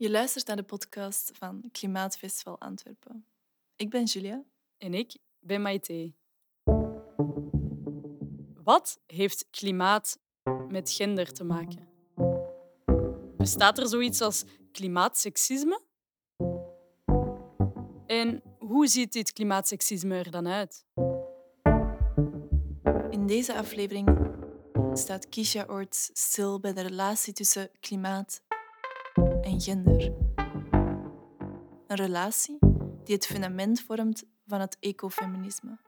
Je luistert naar de podcast van Klimaatfestival Antwerpen. Ik ben Julia. En ik ben Maite. Wat heeft klimaat met gender te maken? Bestaat er zoiets als klimaatseksisme? En hoe ziet dit klimaatseksisme er dan uit? In deze aflevering staat Kisha Oorts stil bij de relatie tussen klimaat en gender. Een relatie die het fundament vormt van het ecofeminisme.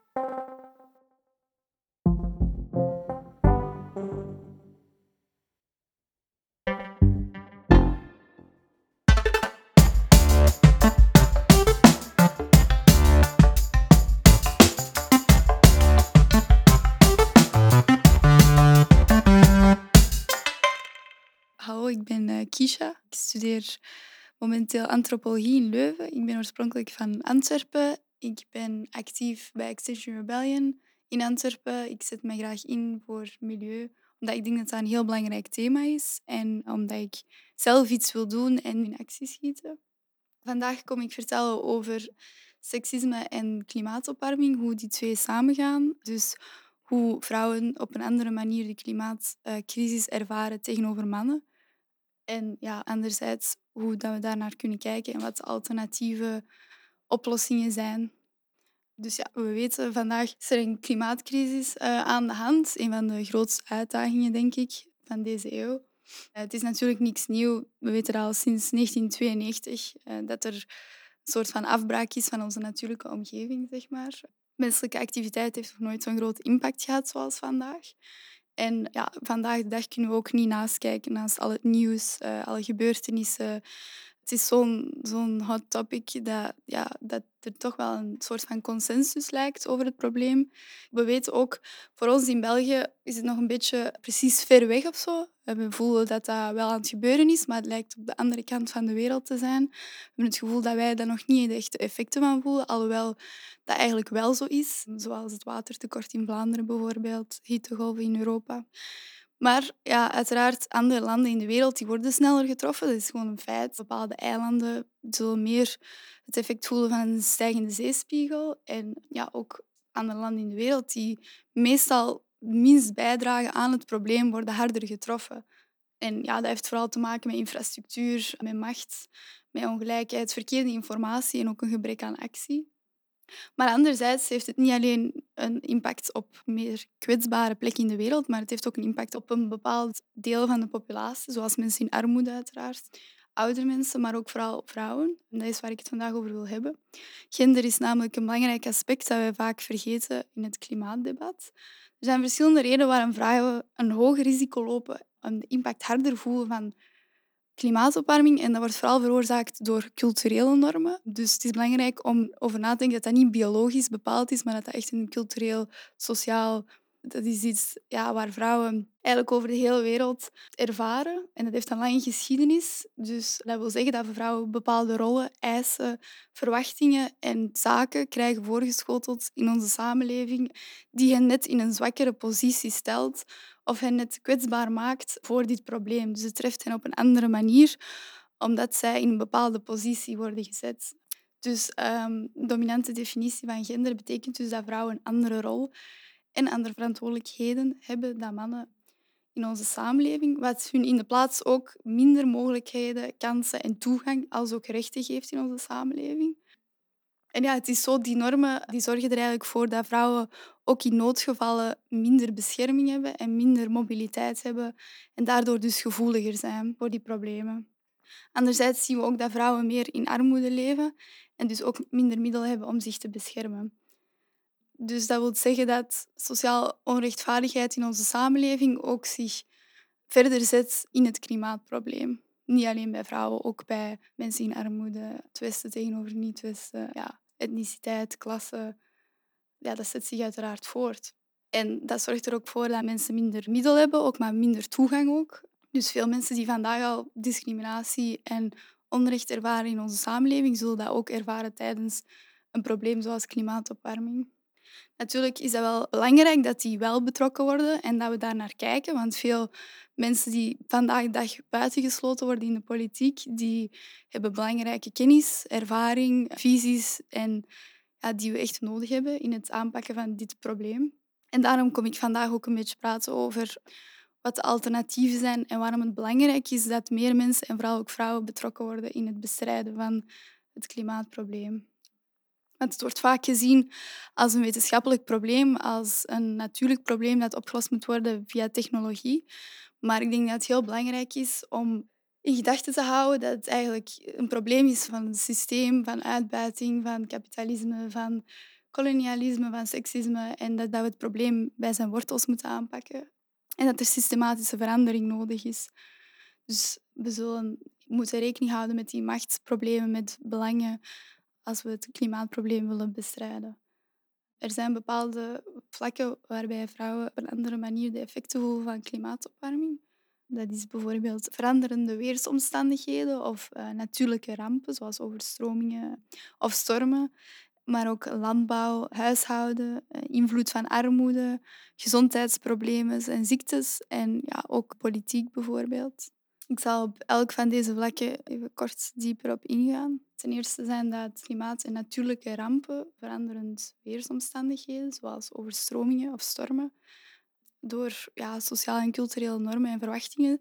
Momenteel antropologie in Leuven. Ik ben oorspronkelijk van Antwerpen. Ik ben actief bij Extinction Rebellion in Antwerpen. Ik zet me graag in voor milieu, omdat ik denk dat dat een heel belangrijk thema is en omdat ik zelf iets wil doen en in actie schieten. Vandaag kom ik vertellen over seksisme en klimaatopwarming, hoe die twee samengaan. Dus hoe vrouwen op een andere manier de klimaatcrisis ervaren tegenover mannen. En ja, anderzijds hoe dat we daarnaar kunnen kijken en wat alternatieve oplossingen zijn. Dus ja, we weten vandaag is er een klimaatcrisis uh, aan de hand. Een van de grootste uitdagingen, denk ik, van deze eeuw. Uh, het is natuurlijk niks nieuw. We weten al sinds 1992 uh, dat er een soort van afbraak is van onze natuurlijke omgeving, zeg maar. Menselijke activiteit heeft nog nooit zo'n groot impact gehad zoals vandaag. En ja, vandaag de dag kunnen we ook niet naast kijken naast al het nieuws, uh, alle gebeurtenissen. Het is zo'n zo'n hot topic dat, ja, dat er toch wel een soort van consensus lijkt over het probleem. We weten ook, voor ons in België is het nog een beetje precies ver weg of zo. We voelen dat dat wel aan het gebeuren is, maar het lijkt op de andere kant van de wereld te zijn. We hebben het gevoel dat wij daar nog niet de echte effecten van voelen, alhoewel dat eigenlijk wel zo is. Zoals het watertekort in Vlaanderen bijvoorbeeld, hittegolven in Europa. Maar ja, uiteraard, andere landen in de wereld die worden sneller getroffen. Dat is gewoon een feit. Bepaalde eilanden zullen meer het effect voelen van een stijgende zeespiegel. En ja, ook andere landen in de wereld die meestal minst bijdragen aan het probleem, worden harder getroffen. En ja, dat heeft vooral te maken met infrastructuur, met macht, met ongelijkheid, verkeerde informatie en ook een gebrek aan actie. Maar anderzijds heeft het niet alleen een impact op meer kwetsbare plekken in de wereld, maar het heeft ook een impact op een bepaald deel van de populatie, zoals mensen in armoede uiteraard, oudere mensen, maar ook vooral vrouwen. En dat is waar ik het vandaag over wil hebben. Gender is namelijk een belangrijk aspect dat wij vaak vergeten in het klimaatdebat. Er zijn verschillende redenen waarom vrouwen een hoger risico lopen en de impact harder voelen van klimaatopwarming. En dat wordt vooral veroorzaakt door culturele normen. Dus het is belangrijk om over na te denken dat dat niet biologisch bepaald is, maar dat dat echt een cultureel, sociaal... Dat is iets ja, waar vrouwen eigenlijk over de hele wereld ervaren. En dat heeft een lange geschiedenis. Dus dat wil zeggen dat vrouwen bepaalde rollen, eisen, verwachtingen en zaken krijgen voorgeschoteld in onze samenleving die hen net in een zwakkere positie stelt of hen het kwetsbaar maakt voor dit probleem. Dus het treft hen op een andere manier, omdat zij in een bepaalde positie worden gezet. Dus um, dominante definitie van gender betekent dus dat vrouwen een andere rol en andere verantwoordelijkheden hebben dan mannen in onze samenleving, wat hun in de plaats ook minder mogelijkheden, kansen en toegang als ook rechten geeft in onze samenleving. En ja, het is zo, die normen die zorgen er eigenlijk voor dat vrouwen ook in noodgevallen minder bescherming hebben en minder mobiliteit hebben en daardoor dus gevoeliger zijn voor die problemen. Anderzijds zien we ook dat vrouwen meer in armoede leven en dus ook minder middelen hebben om zich te beschermen. Dus dat wil zeggen dat sociaal onrechtvaardigheid in onze samenleving ook zich verder zet in het klimaatprobleem. Niet alleen bij vrouwen, ook bij mensen in armoede, het Westen tegenover niet-Westen. Ja, etniciteit, klasse, ja, dat zet zich uiteraard voort. En dat zorgt er ook voor dat mensen minder middel hebben, ook maar minder toegang ook. Dus veel mensen die vandaag al discriminatie en onrecht ervaren in onze samenleving, zullen dat ook ervaren tijdens een probleem zoals klimaatopwarming. Natuurlijk is dat wel belangrijk dat die wel betrokken worden en dat we daar naar kijken. Want veel mensen die vandaag de dag buitengesloten worden in de politiek, die hebben belangrijke kennis, ervaring, visies en ja, die we echt nodig hebben in het aanpakken van dit probleem. En daarom kom ik vandaag ook een beetje praten over wat de alternatieven zijn en waarom het belangrijk is dat meer mensen en vooral ook vrouwen betrokken worden in het bestrijden van het klimaatprobleem. Het wordt vaak gezien als een wetenschappelijk probleem, als een natuurlijk probleem dat opgelost moet worden via technologie. Maar ik denk dat het heel belangrijk is om in gedachten te houden dat het eigenlijk een probleem is van het systeem, van uitbuiting, van kapitalisme, van kolonialisme, van seksisme. En dat, dat we het probleem bij zijn wortels moeten aanpakken. En dat er systematische verandering nodig is. Dus we zullen moeten rekening houden met die machtsproblemen, met belangen, als we het klimaatprobleem willen bestrijden. Er zijn bepaalde vlakken waarbij vrouwen op een andere manier de effecten voelen van klimaatopwarming. Dat is bijvoorbeeld veranderende weersomstandigheden of uh, natuurlijke rampen, zoals overstromingen of stormen. Maar ook landbouw, huishouden, uh, invloed van armoede, gezondheidsproblemen en ziektes en ja, ook politiek bijvoorbeeld. Ik zal op elk van deze vlakken even kort dieper op ingaan. Ten eerste zijn dat klimaat- en natuurlijke rampen, veranderend weersomstandigheden, zoals overstromingen of stormen. Door ja, sociale en culturele normen en verwachtingen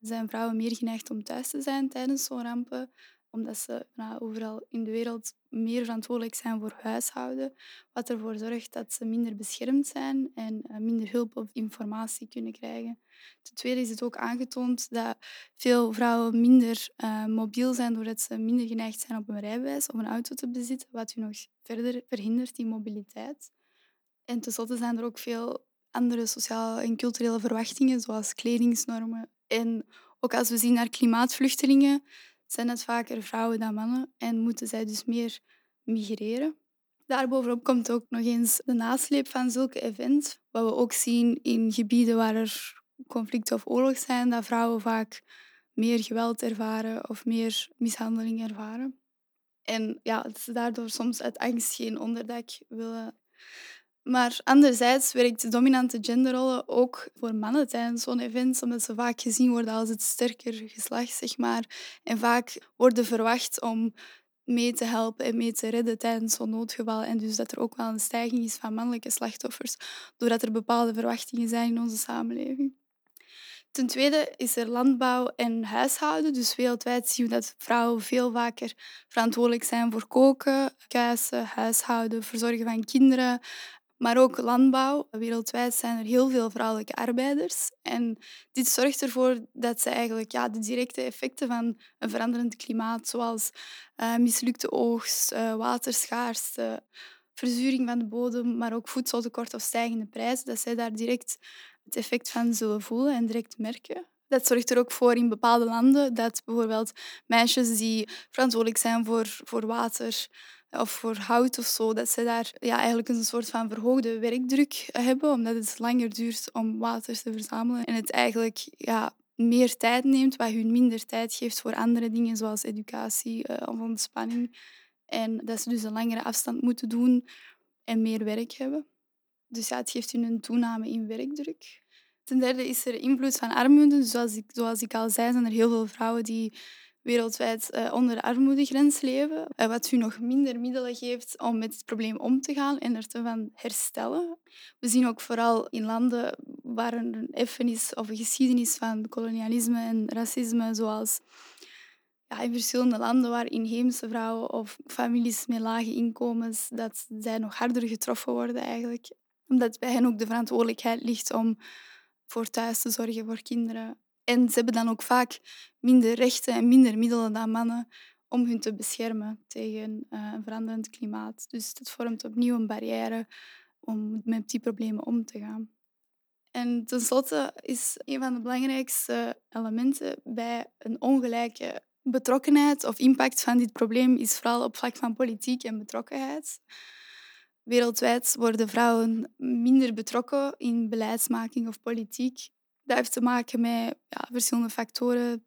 zijn vrouwen meer geneigd om thuis te zijn tijdens zo'n rampen omdat ze nou, overal in de wereld meer verantwoordelijk zijn voor huishouden, wat ervoor zorgt dat ze minder beschermd zijn en uh, minder hulp of informatie kunnen krijgen. Ten tweede is het ook aangetoond dat veel vrouwen minder uh, mobiel zijn doordat ze minder geneigd zijn op een rijbewijs of een auto te bezitten, wat u nog verder verhindert die mobiliteit. En tenslotte zijn er ook veel andere sociale en culturele verwachtingen, zoals kledingsnormen. En ook als we zien naar klimaatvluchtelingen, zijn het vaker vrouwen dan mannen en moeten zij dus meer migreren. Daarbovenop komt ook nog eens de nasleep van zulke events. Wat we ook zien in gebieden waar er conflict of oorlog zijn, dat vrouwen vaak meer geweld ervaren of meer mishandeling ervaren. En ja, dat ze daardoor soms uit angst geen onderdak willen maar anderzijds werkt dominante genderrollen ook voor mannen tijdens zo'n event, omdat ze vaak gezien worden als het sterker geslacht, zeg maar. En vaak worden verwacht om mee te helpen en mee te redden tijdens zo'n noodgeval. En dus dat er ook wel een stijging is van mannelijke slachtoffers, doordat er bepaalde verwachtingen zijn in onze samenleving. Ten tweede is er landbouw en huishouden. Dus wereldwijd zien we dat vrouwen veel vaker verantwoordelijk zijn voor koken, kuisen, huishouden, verzorgen van kinderen, maar ook landbouw. Wereldwijd zijn er heel veel vrouwelijke arbeiders. En dit zorgt ervoor dat ze eigenlijk ja, de directe effecten van een veranderend klimaat, zoals uh, mislukte oogst, uh, waterschaarste, verzuring van de bodem, maar ook voedseltekort of stijgende prijzen, dat zij daar direct het effect van zullen voelen en direct merken. Dat zorgt er ook voor in bepaalde landen dat bijvoorbeeld meisjes die verantwoordelijk zijn voor, voor water, of voor hout of zo, dat ze daar ja, eigenlijk een soort van verhoogde werkdruk hebben, omdat het langer duurt om water te verzamelen en het eigenlijk ja, meer tijd neemt, wat hun minder tijd geeft voor andere dingen, zoals educatie uh, of ontspanning. En dat ze dus een langere afstand moeten doen en meer werk hebben. Dus ja, het geeft hun een toename in werkdruk. Ten derde is er invloed van armoede. Zoals ik, zoals ik al zei, zijn er heel veel vrouwen die wereldwijd uh, onder de armoedegrens leven, uh, wat u nog minder middelen geeft om met het probleem om te gaan en er te van herstellen. We zien ook vooral in landen waar een effenis of een geschiedenis van kolonialisme en racisme, zoals ja, in verschillende landen waar inheemse vrouwen of families met lage inkomens, dat zij nog harder getroffen worden eigenlijk. Omdat bij hen ook de verantwoordelijkheid ligt om voor thuis te zorgen voor kinderen en ze hebben dan ook vaak minder rechten en minder middelen dan mannen om hun te beschermen tegen uh, een veranderend klimaat. Dus dat vormt opnieuw een barrière om met die problemen om te gaan. En tenslotte is een van de belangrijkste elementen bij een ongelijke betrokkenheid of impact van dit probleem is vooral op vlak van politiek en betrokkenheid. Wereldwijd worden vrouwen minder betrokken in beleidsmaking of politiek dat heeft te maken met ja, verschillende factoren.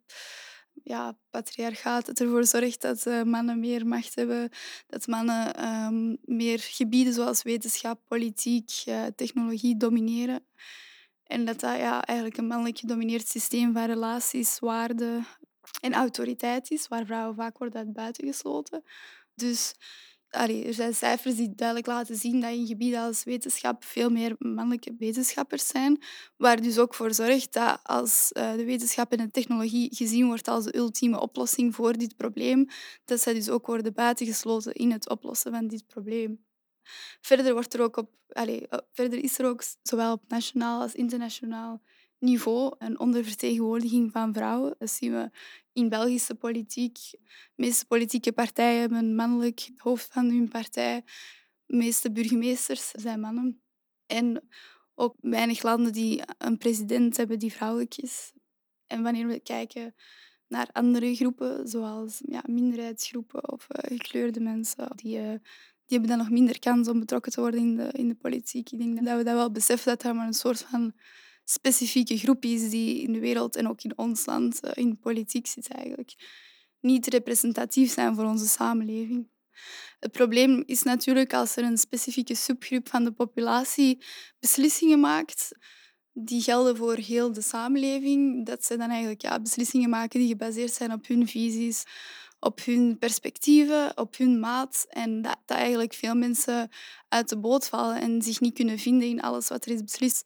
ja, patriarchaat dat ervoor zorgt dat uh, mannen meer macht hebben, dat mannen um, meer gebieden zoals wetenschap, politiek, uh, technologie domineren. En dat dat ja, eigenlijk een mannelijk gedomineerd systeem van relaties, waarden en autoriteit is, waar vrouwen vaak worden uit buiten gesloten. Dus allee, er zijn cijfers die duidelijk laten zien dat in gebieden als wetenschap veel meer mannelijke wetenschappers zijn. Waar dus ook voor zorgt dat als uh, de wetenschap en de technologie gezien wordt als de ultieme oplossing voor dit probleem, dat zij dus ook worden buitengesloten in het oplossen van dit probleem. Verder, wordt er ook op, allez, verder is er ook zowel op nationaal als internationaal niveau een ondervertegenwoordiging van vrouwen. Dat zien we in Belgische politiek. De meeste politieke partijen hebben een mannelijk hoofd van hun partij. De meeste burgemeesters zijn mannen. En ook weinig landen die een president hebben die vrouwelijk is. En wanneer we kijken naar andere groepen, zoals ja, minderheidsgroepen of uh, gekleurde mensen, die, uh, die hebben dan nog minder kans om betrokken te worden in de, in de politiek. Ik denk dat we dat wel beseffen dat dat maar een soort van specifieke groep is die in de wereld en ook in ons land eh, in politiek zit eigenlijk. Niet representatief zijn voor onze samenleving. Het probleem is natuurlijk als er een specifieke subgroep van de populatie beslissingen maakt die gelden voor heel de samenleving, dat ze dan eigenlijk ja, beslissingen maken die gebaseerd zijn op hun visies, op hun perspectieven, op hun maat. En dat, dat eigenlijk veel mensen uit de boot vallen en zich niet kunnen vinden in alles wat er is beslist.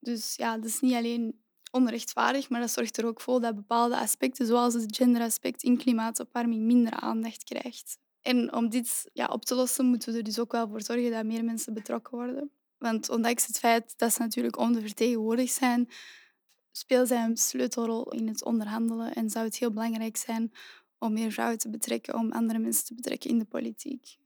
Dus ja, dat is niet alleen onrechtvaardig, maar dat zorgt er ook voor dat bepaalde aspecten, zoals het genderaspect in klimaatopwarming, minder aandacht krijgt. En om dit ja, op te lossen, moeten we er dus ook wel voor zorgen dat meer mensen betrokken worden. Want ondanks het feit dat ze natuurlijk ondervertegenwoordigd zijn, spelen zij een sleutelrol in het onderhandelen en zou het heel belangrijk zijn om meer vrouwen te betrekken, om andere mensen te betrekken in de politiek.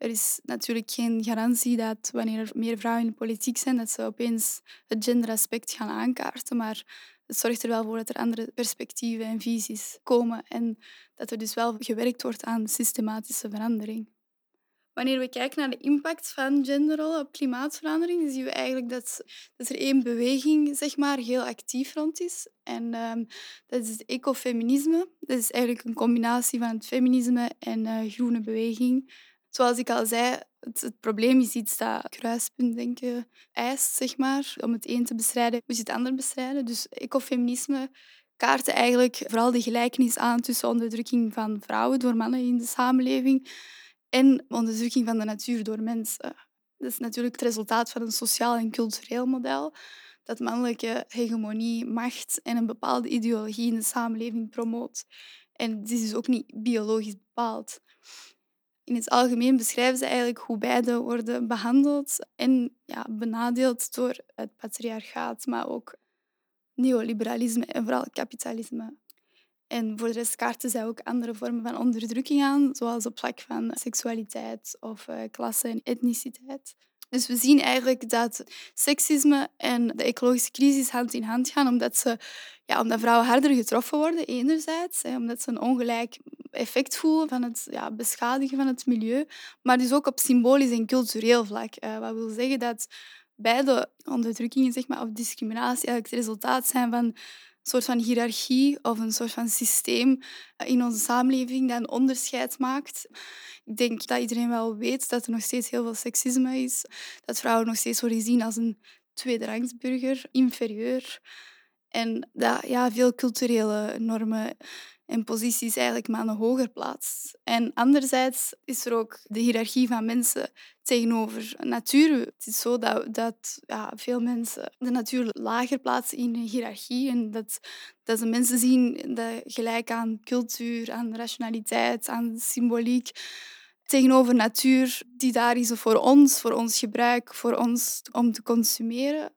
Er is natuurlijk geen garantie dat wanneer er meer vrouwen in de politiek zijn, dat ze opeens het genderaspect gaan aankaarten. Maar het zorgt er wel voor dat er andere perspectieven en visies komen en dat er dus wel gewerkt wordt aan systematische verandering. Wanneer we kijken naar de impact van genderrollen op klimaatverandering, zien we eigenlijk dat, dat er één beweging zeg maar, heel actief rond is. En um, dat is het ecofeminisme. Dat is eigenlijk een combinatie van het feminisme en uh, groene beweging. Zoals ik al zei, het, probleem is iets dat kruispuntdenken eist, zeg maar. Om het een te bestrijden, moet je het ander bestrijden. Dus ecofeminisme kaart eigenlijk vooral de gelijkenis aan tussen onderdrukking van vrouwen door mannen in de samenleving en onderdrukking van de natuur door mensen. Dat is natuurlijk het resultaat van een sociaal en cultureel model dat mannelijke hegemonie, macht en een bepaalde ideologie in de samenleving promoot. En dit is dus ook niet biologisch bepaald in het algemeen beschrijven ze eigenlijk hoe beide worden behandeld en ja, benadeeld door het patriarchaat, maar ook neoliberalisme en vooral kapitalisme. En voor de rest kaarten zij ook andere vormen van onderdrukking aan, zoals op vlak van seksualiteit of uh, klasse en etniciteit. Dus we zien eigenlijk dat seksisme en de ecologische crisis hand in hand gaan, omdat, ze, ja, omdat vrouwen harder getroffen worden, enerzijds, hè, omdat ze een ongelijk effect voelen van het ja, beschadigen van het milieu, maar dus ook op symbolisch en cultureel vlak. Uh, wat wil zeggen dat beide onderdrukkingen zeg maar, of discriminatie eigenlijk het resultaat zijn van soort van hiërarchie of een soort van systeem eh, in onze samenleving dat een onderscheid maakt. Ik denk dat iedereen wel weet dat er nog steeds heel veel seksisme is. Dat vrouwen nog steeds worden gezien als een tweederangsburger, inferieur. En dat ja, veel culturele normen en posities eigenlijk mannen hoger plaatst. En anderzijds is er ook de hiërarchie van mensen tegenover natuur. Het is zo dat, dat ja, veel mensen de natuur lager plaatsen in een hiërarchie. En dat, dat mensen zien dat gelijk aan cultuur, aan rationaliteit, aan symboliek tegenover natuur die daar is voor ons, voor ons gebruik, voor ons om te consumeren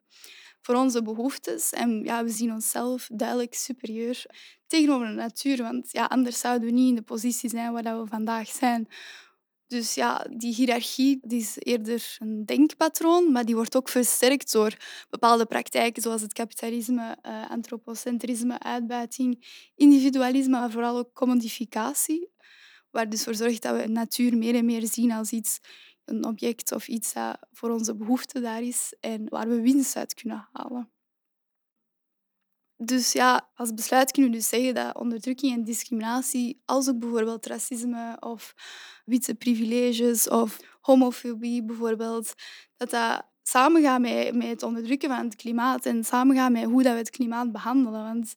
voor onze behoeftes. En ja, we zien onszelf duidelijk superieur tegenover de natuur. Want ja, anders zouden we niet in de positie zijn waar we vandaag zijn. Dus ja, die hiërarchie die is eerder een denkpatroon, maar die wordt ook versterkt door bepaalde praktijken zoals het kapitalisme, uh, antropocentrisme, uitbuiting, individualisme, maar vooral ook commodificatie. Waar dus voor zorgt dat we natuur meer en meer zien als iets een object of iets dat voor onze behoeften daar is en waar we winst uit kunnen halen. Dus ja, als besluit kunnen we dus zeggen dat onderdrukking en discriminatie, als ook bijvoorbeeld racisme of witte privileges of homofobie bijvoorbeeld, dat dat samengaat met, met het onderdrukken van het klimaat en samengaat met hoe dat we het klimaat behandelen. Want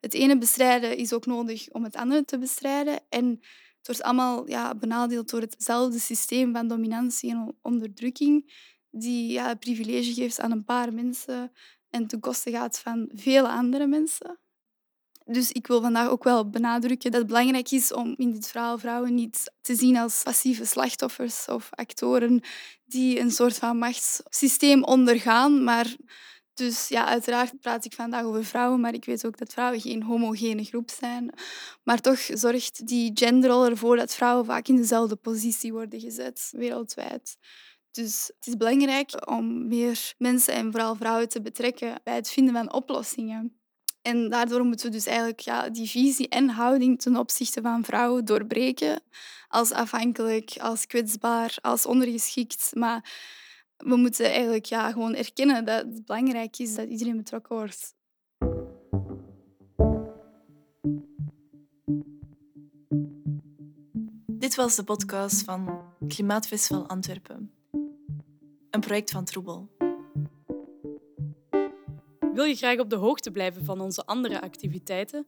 het ene bestrijden is ook nodig om het andere te bestrijden. En het wordt allemaal ja, benadeeld door hetzelfde systeem van dominantie en onderdrukking, die ja, privilege geeft aan een paar mensen en ten koste gaat van vele andere mensen. Dus ik wil vandaag ook wel benadrukken dat het belangrijk is om in dit verhaal vrouwen niet te zien als passieve slachtoffers of actoren die een soort van machtssysteem ondergaan. Maar dus ja, uiteraard praat ik vandaag over vrouwen, maar ik weet ook dat vrouwen geen homogene groep zijn. Maar toch zorgt die genderrol ervoor dat vrouwen vaak in dezelfde positie worden gezet, wereldwijd. Dus het is belangrijk om meer mensen en vooral vrouwen te betrekken bij het vinden van oplossingen. En daardoor moeten we dus eigenlijk ja, die visie en houding ten opzichte van vrouwen doorbreken. Als afhankelijk, als kwetsbaar, als ondergeschikt. Maar we moeten eigenlijk ja, gewoon erkennen dat het belangrijk is dat iedereen betrokken wordt. Dit was de podcast van Klimaatfestival Antwerpen. Een project van Troebel. Wil je graag op de hoogte blijven van onze andere activiteiten?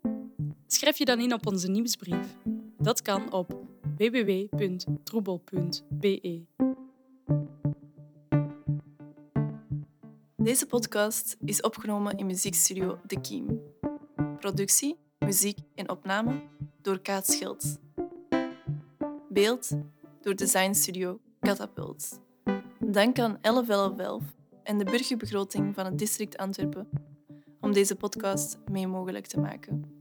Schrijf je dan in op onze nieuwsbrief. Dat kan op www.troebel.be. Deze podcast is opgenomen in muziekstudio De Kiem. Productie, muziek en opname door Kaat Schilds. Beeld door designstudio Catapult. Dank aan 1111 en de burgerbegroting van het district Antwerpen om deze podcast mee mogelijk te maken.